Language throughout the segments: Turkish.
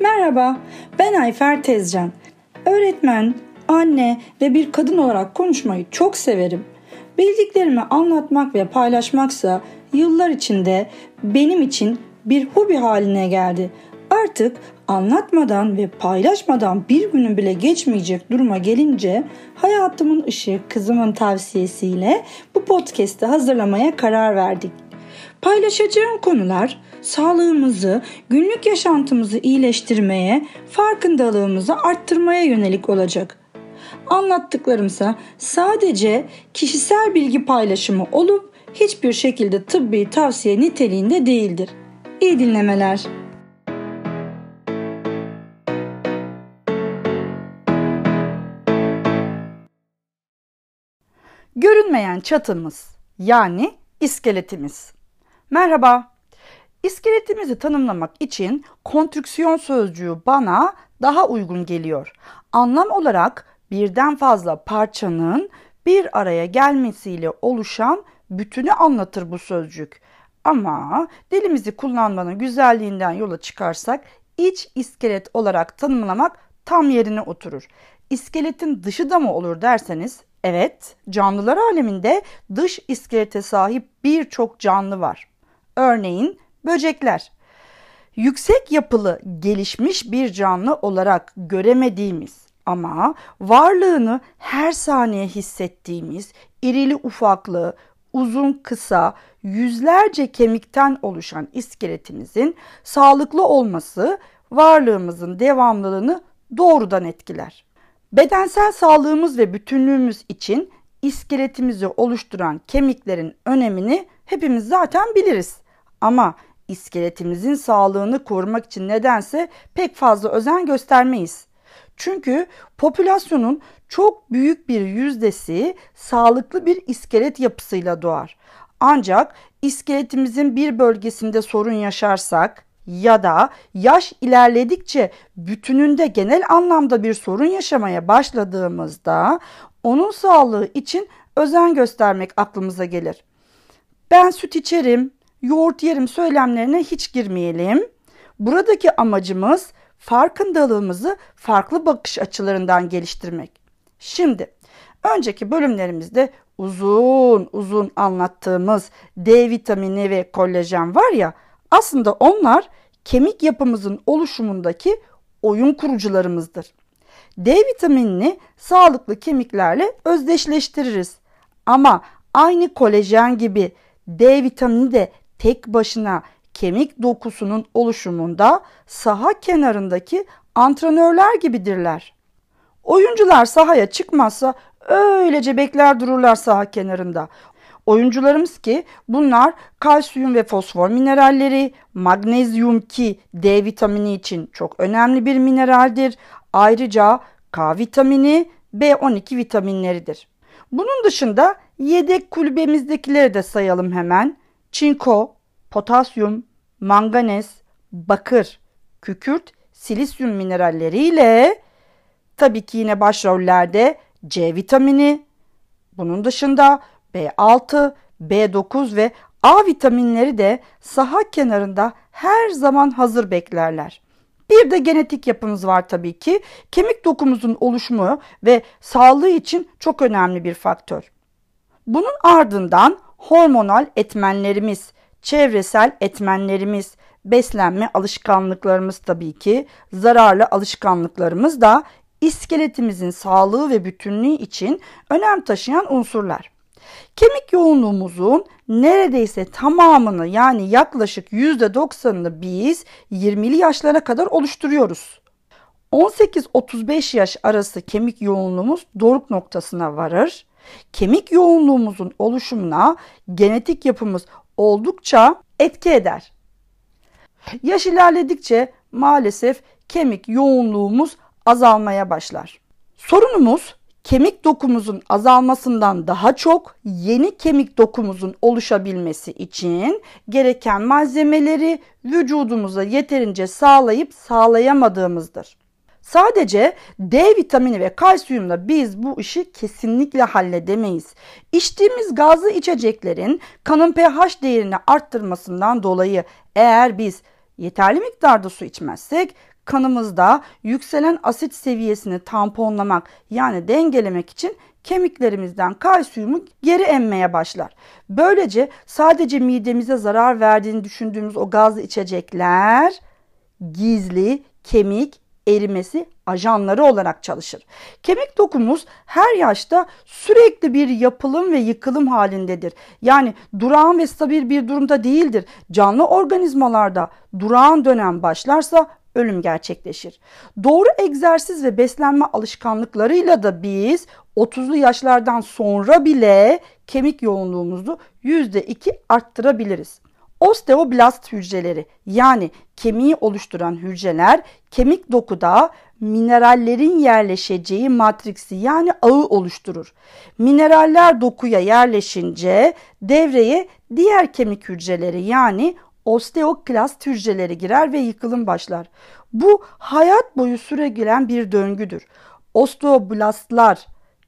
Merhaba, ben Ayfer Tezcan. Öğretmen, anne ve bir kadın olarak konuşmayı çok severim. Bildiklerimi anlatmak ve paylaşmaksa yıllar içinde benim için bir hobi haline geldi. Artık anlatmadan ve paylaşmadan bir günün bile geçmeyecek duruma gelince hayatımın ışığı kızımın tavsiyesiyle bu podcast'i hazırlamaya karar verdik. Paylaşacağım konular sağlığımızı, günlük yaşantımızı iyileştirmeye, farkındalığımızı arttırmaya yönelik olacak. Anlattıklarımsa sadece kişisel bilgi paylaşımı olup hiçbir şekilde tıbbi tavsiye niteliğinde değildir. İyi dinlemeler. Görünmeyen çatımız yani iskeletimiz. Merhaba. İskeletimizi tanımlamak için kontrüksiyon sözcüğü bana daha uygun geliyor. Anlam olarak birden fazla parçanın bir araya gelmesiyle oluşan bütünü anlatır bu sözcük. Ama dilimizi kullanmanın güzelliğinden yola çıkarsak iç iskelet olarak tanımlamak tam yerine oturur. İskeletin dışı da mı olur derseniz evet canlılar aleminde dış iskelete sahip birçok canlı var. Örneğin böcekler. Yüksek yapılı gelişmiş bir canlı olarak göremediğimiz ama varlığını her saniye hissettiğimiz irili ufaklı, uzun kısa, yüzlerce kemikten oluşan iskeletimizin sağlıklı olması varlığımızın devamlılığını doğrudan etkiler. Bedensel sağlığımız ve bütünlüğümüz için iskeletimizi oluşturan kemiklerin önemini hepimiz zaten biliriz. Ama iskeletimizin sağlığını korumak için nedense pek fazla özen göstermeyiz. Çünkü popülasyonun çok büyük bir yüzdesi sağlıklı bir iskelet yapısıyla doğar. Ancak iskeletimizin bir bölgesinde sorun yaşarsak ya da yaş ilerledikçe bütününde genel anlamda bir sorun yaşamaya başladığımızda onun sağlığı için özen göstermek aklımıza gelir. Ben süt içerim, yoğurt yerim söylemlerine hiç girmeyelim. Buradaki amacımız farkındalığımızı farklı bakış açılarından geliştirmek. Şimdi önceki bölümlerimizde uzun uzun anlattığımız D vitamini ve kolajen var ya aslında onlar kemik yapımızın oluşumundaki oyun kurucularımızdır. D vitaminini sağlıklı kemiklerle özdeşleştiririz. Ama aynı kolajen gibi D vitamini de tek başına kemik dokusunun oluşumunda saha kenarındaki antrenörler gibidirler. Oyuncular sahaya çıkmazsa öylece bekler dururlar saha kenarında. Oyuncularımız ki bunlar kalsiyum ve fosfor mineralleri, magnezyum ki D vitamini için çok önemli bir mineraldir. Ayrıca K vitamini, B12 vitaminleridir. Bunun dışında yedek kulübemizdekileri de sayalım hemen. Çinko, potasyum, manganez, bakır, kükürt, silisyum mineralleriyle tabii ki yine başrollerde C vitamini, bunun dışında B6, B9 ve A vitaminleri de saha kenarında her zaman hazır beklerler. Bir de genetik yapımız var tabii ki. Kemik dokumuzun oluşumu ve sağlığı için çok önemli bir faktör. Bunun ardından hormonal etmenlerimiz, çevresel etmenlerimiz, beslenme alışkanlıklarımız tabii ki, zararlı alışkanlıklarımız da iskeletimizin sağlığı ve bütünlüğü için önem taşıyan unsurlar. Kemik yoğunluğumuzun neredeyse tamamını yani yaklaşık %90'ını biz 20'li yaşlara kadar oluşturuyoruz. 18-35 yaş arası kemik yoğunluğumuz doruk noktasına varır. Kemik yoğunluğumuzun oluşumuna genetik yapımız oldukça etki eder. Yaş ilerledikçe maalesef kemik yoğunluğumuz azalmaya başlar. Sorunumuz kemik dokumuzun azalmasından daha çok yeni kemik dokumuzun oluşabilmesi için gereken malzemeleri vücudumuza yeterince sağlayıp sağlayamadığımızdır. Sadece D vitamini ve kalsiyumla biz bu işi kesinlikle halledemeyiz. İçtiğimiz gazlı içeceklerin kanın pH değerini arttırmasından dolayı eğer biz yeterli miktarda su içmezsek kanımızda yükselen asit seviyesini tamponlamak yani dengelemek için kemiklerimizden kalsiyumu geri emmeye başlar. Böylece sadece midemize zarar verdiğini düşündüğümüz o gazlı içecekler gizli kemik erimesi ajanları olarak çalışır. Kemik dokumuz her yaşta sürekli bir yapılım ve yıkılım halindedir. Yani durağan ve stabil bir durumda değildir. Canlı organizmalarda durağan dönem başlarsa ölüm gerçekleşir. Doğru egzersiz ve beslenme alışkanlıklarıyla da biz 30'lu yaşlardan sonra bile kemik yoğunluğumuzu %2 arttırabiliriz. Osteoblast hücreleri yani kemiği oluşturan hücreler kemik dokuda minerallerin yerleşeceği matriksi yani ağı oluşturur. Mineraller dokuya yerleşince devreye diğer kemik hücreleri yani osteoklast hücreleri girer ve yıkılım başlar. Bu hayat boyu süregelen bir döngüdür. Osteoblastlar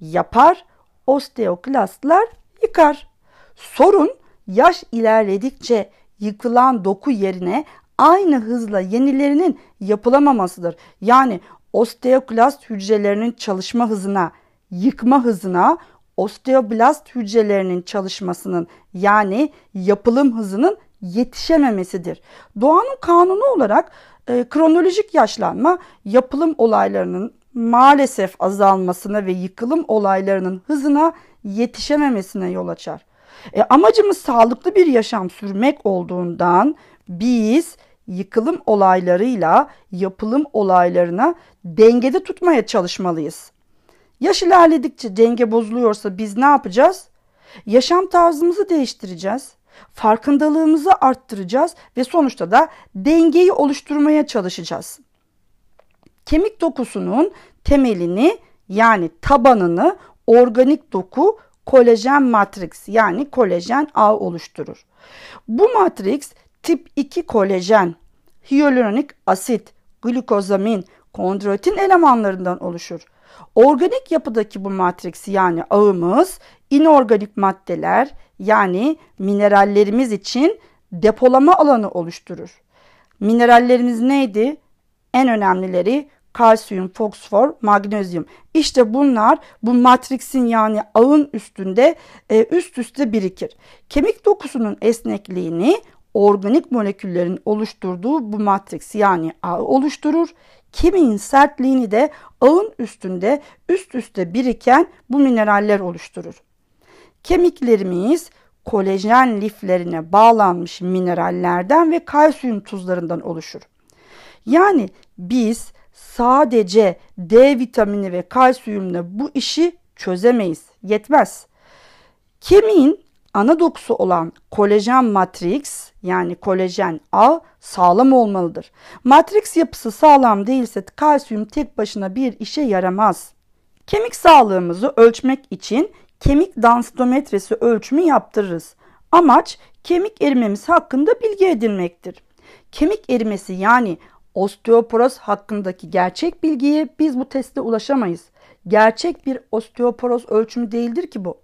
yapar, osteoklastlar yıkar. Sorun yaş ilerledikçe yıkılan doku yerine aynı hızla yenilerinin yapılamamasıdır. Yani osteoklast hücrelerinin çalışma hızına, yıkma hızına osteoblast hücrelerinin çalışmasının yani yapılım hızının yetişememesidir. Doğanın kanunu olarak e, kronolojik yaşlanma yapılım olaylarının maalesef azalmasına ve yıkılım olaylarının hızına yetişememesine yol açar. E, amacımız sağlıklı bir yaşam sürmek olduğundan biz yıkılım olaylarıyla yapılım olaylarına dengede tutmaya çalışmalıyız. Yaş ilerledikçe denge bozuluyorsa biz ne yapacağız? Yaşam tarzımızı değiştireceğiz. Farkındalığımızı arttıracağız ve sonuçta da dengeyi oluşturmaya çalışacağız. Kemik dokusunun temelini yani tabanını organik doku kolajen matrix yani kolajen ağ oluşturur. Bu matrix tip 2 kolajen, hyaluronik asit, glukozamin, kondroitin elemanlarından oluşur. Organik yapıdaki bu matrix yani ağımız inorganik maddeler yani minerallerimiz için depolama alanı oluşturur. Minerallerimiz neydi? En önemlileri kalsiyum, fosfor, magnezyum. İşte bunlar bu matriksin yani ağın üstünde e, üst üste birikir. Kemik dokusunun esnekliğini organik moleküllerin oluşturduğu bu matriks yani ağ oluşturur. Kemiğin sertliğini de ağın üstünde üst üste biriken bu mineraller oluşturur. Kemiklerimiz kolajen liflerine bağlanmış minerallerden ve kalsiyum tuzlarından oluşur. Yani biz sadece D vitamini ve kalsiyumla bu işi çözemeyiz. Yetmez. Kemiğin ana dokusu olan kolajen matrix yani kolajen ağ sağlam olmalıdır. Matrix yapısı sağlam değilse kalsiyum tek başına bir işe yaramaz. Kemik sağlığımızı ölçmek için kemik dansitometresi ölçümü yaptırırız. Amaç kemik erimemiz hakkında bilgi edinmektir. Kemik erimesi yani osteoporoz hakkındaki gerçek bilgiye biz bu testte ulaşamayız. Gerçek bir osteoporoz ölçümü değildir ki bu.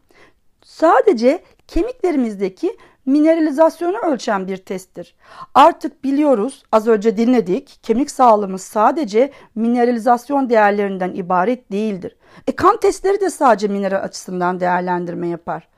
Sadece kemiklerimizdeki mineralizasyonu ölçen bir testtir. Artık biliyoruz, az önce dinledik, kemik sağlığımız sadece mineralizasyon değerlerinden ibaret değildir. E, kan testleri de sadece mineral açısından değerlendirme yapar.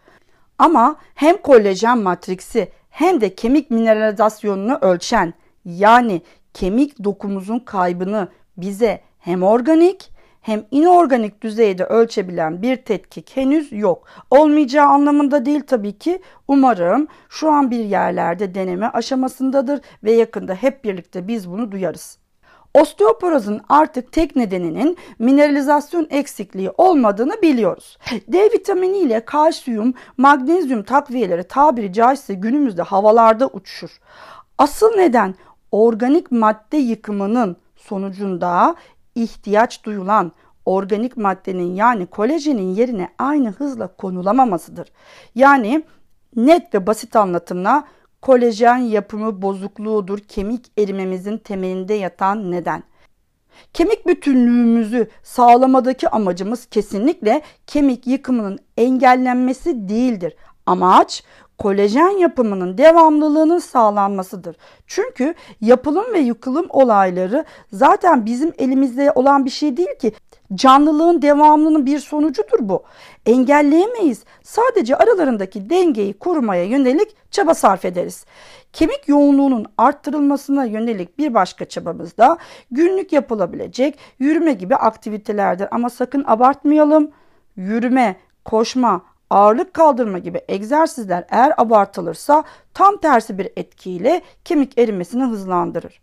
Ama hem kolajen matriksi hem de kemik mineralizasyonunu ölçen yani kemik dokumuzun kaybını bize hem organik hem inorganik düzeyde ölçebilen bir tetkik henüz yok. Olmayacağı anlamında değil tabii ki. Umarım şu an bir yerlerde deneme aşamasındadır ve yakında hep birlikte biz bunu duyarız. Osteoporozun artık tek nedeninin mineralizasyon eksikliği olmadığını biliyoruz. D vitamini ile kalsiyum, magnezyum takviyeleri tabiri caizse günümüzde havalarda uçuşur. Asıl neden organik madde yıkımının sonucunda ihtiyaç duyulan organik maddenin yani kolajenin yerine aynı hızla konulamamasıdır. Yani net ve basit anlatımla kolajen yapımı bozukluğudur kemik erimemizin temelinde yatan neden. Kemik bütünlüğümüzü sağlamadaki amacımız kesinlikle kemik yıkımının engellenmesi değildir. Amaç kolajen yapımının devamlılığının sağlanmasıdır. Çünkü yapılım ve yıkılım olayları zaten bizim elimizde olan bir şey değil ki. Canlılığın devamlılığının bir sonucudur bu. Engelleyemeyiz. Sadece aralarındaki dengeyi korumaya yönelik çaba sarf ederiz. Kemik yoğunluğunun arttırılmasına yönelik bir başka çabamız da günlük yapılabilecek yürüme gibi aktivitelerdir. Ama sakın abartmayalım. Yürüme, koşma, ağırlık kaldırma gibi egzersizler eğer abartılırsa tam tersi bir etkiyle kemik erimesini hızlandırır.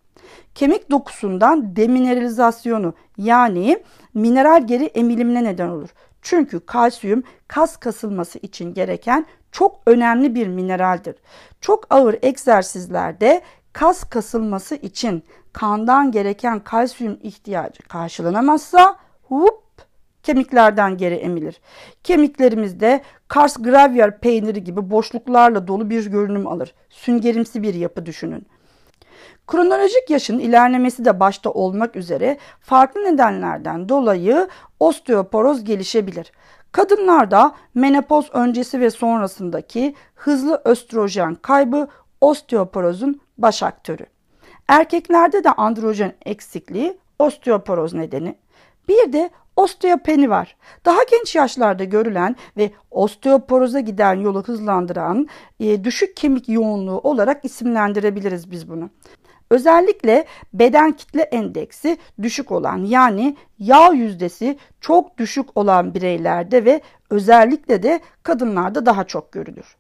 Kemik dokusundan demineralizasyonu yani mineral geri emilimine neden olur. Çünkü kalsiyum kas kasılması için gereken çok önemli bir mineraldir. Çok ağır egzersizlerde kas kasılması için kandan gereken kalsiyum ihtiyacı karşılanamazsa hop kemiklerden geri emilir. Kemiklerimizde Kars gravyer peyniri gibi boşluklarla dolu bir görünüm alır. Süngerimsi bir yapı düşünün. Kronolojik yaşın ilerlemesi de başta olmak üzere farklı nedenlerden dolayı osteoporoz gelişebilir. Kadınlarda menopoz öncesi ve sonrasındaki hızlı östrojen kaybı osteoporozun baş aktörü. Erkeklerde de androjen eksikliği osteoporoz nedeni. Bir de osteopeni var. Daha genç yaşlarda görülen ve osteoporoza giden yolu hızlandıran e, düşük kemik yoğunluğu olarak isimlendirebiliriz biz bunu. Özellikle beden kitle endeksi düşük olan yani yağ yüzdesi çok düşük olan bireylerde ve özellikle de kadınlarda daha çok görülür.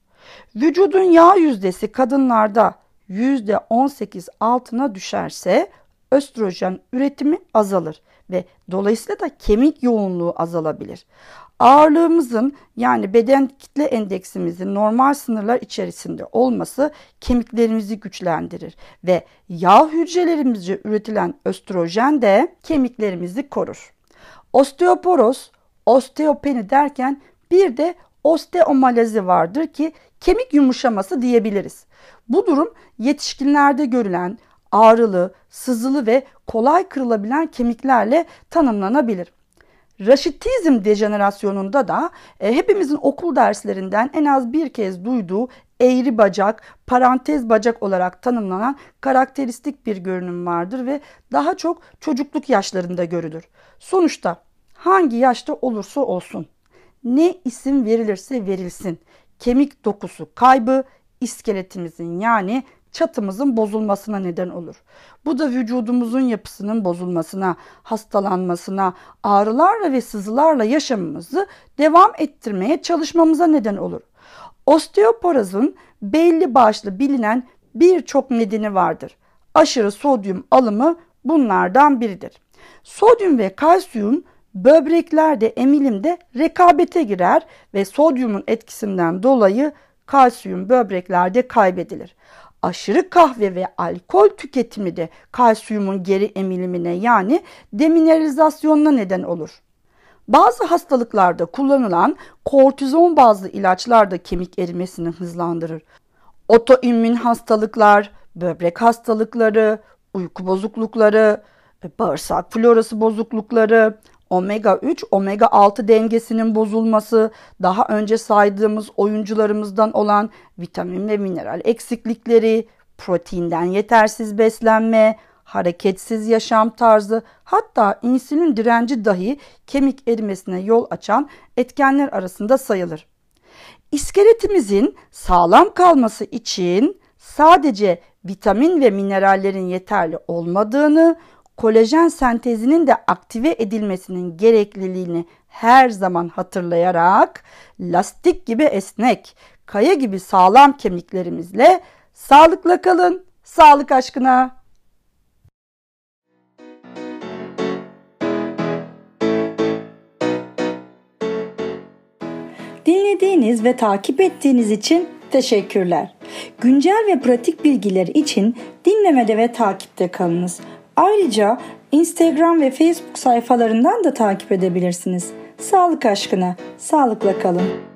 Vücudun yağ yüzdesi kadınlarda %18 altına düşerse östrojen üretimi azalır ve dolayısıyla da kemik yoğunluğu azalabilir. Ağırlığımızın yani beden kitle endeksimizin normal sınırlar içerisinde olması kemiklerimizi güçlendirir ve yağ hücrelerimizce üretilen östrojen de kemiklerimizi korur. Osteoporoz, osteopeni derken bir de osteomalazi vardır ki kemik yumuşaması diyebiliriz. Bu durum yetişkinlerde görülen ağrılı, sızılı ve kolay kırılabilen kemiklerle tanımlanabilir. Raşitizm dejenerasyonunda da e, hepimizin okul derslerinden en az bir kez duyduğu eğri bacak, parantez bacak olarak tanımlanan karakteristik bir görünüm vardır ve daha çok çocukluk yaşlarında görülür. Sonuçta hangi yaşta olursa olsun, ne isim verilirse verilsin, kemik dokusu kaybı iskeletimizin yani çatımızın bozulmasına neden olur. Bu da vücudumuzun yapısının bozulmasına, hastalanmasına, ağrılarla ve sızılarla yaşamımızı devam ettirmeye çalışmamıza neden olur. Osteoporozun belli başlı bilinen birçok nedeni vardır. Aşırı sodyum alımı bunlardan biridir. Sodyum ve kalsiyum böbreklerde emilimde rekabete girer ve sodyumun etkisinden dolayı kalsiyum böbreklerde kaybedilir aşırı kahve ve alkol tüketimi de kalsiyumun geri emilimine yani demineralizasyonuna neden olur. Bazı hastalıklarda kullanılan kortizon bazlı ilaçlar da kemik erimesini hızlandırır. Otoimmün hastalıklar, böbrek hastalıkları, uyku bozuklukları, bağırsak florası bozuklukları, omega 3, omega 6 dengesinin bozulması, daha önce saydığımız oyuncularımızdan olan vitamin ve mineral eksiklikleri, proteinden yetersiz beslenme, hareketsiz yaşam tarzı, hatta insülin direnci dahi kemik erimesine yol açan etkenler arasında sayılır. İskeletimizin sağlam kalması için sadece vitamin ve minerallerin yeterli olmadığını, kolajen sentezinin de aktive edilmesinin gerekliliğini her zaman hatırlayarak lastik gibi esnek, kaya gibi sağlam kemiklerimizle sağlıkla kalın, sağlık aşkına. Dinlediğiniz ve takip ettiğiniz için teşekkürler. Güncel ve pratik bilgiler için dinlemede ve takipte kalınız. Ayrıca Instagram ve Facebook sayfalarından da takip edebilirsiniz. Sağlık aşkına, sağlıkla kalın.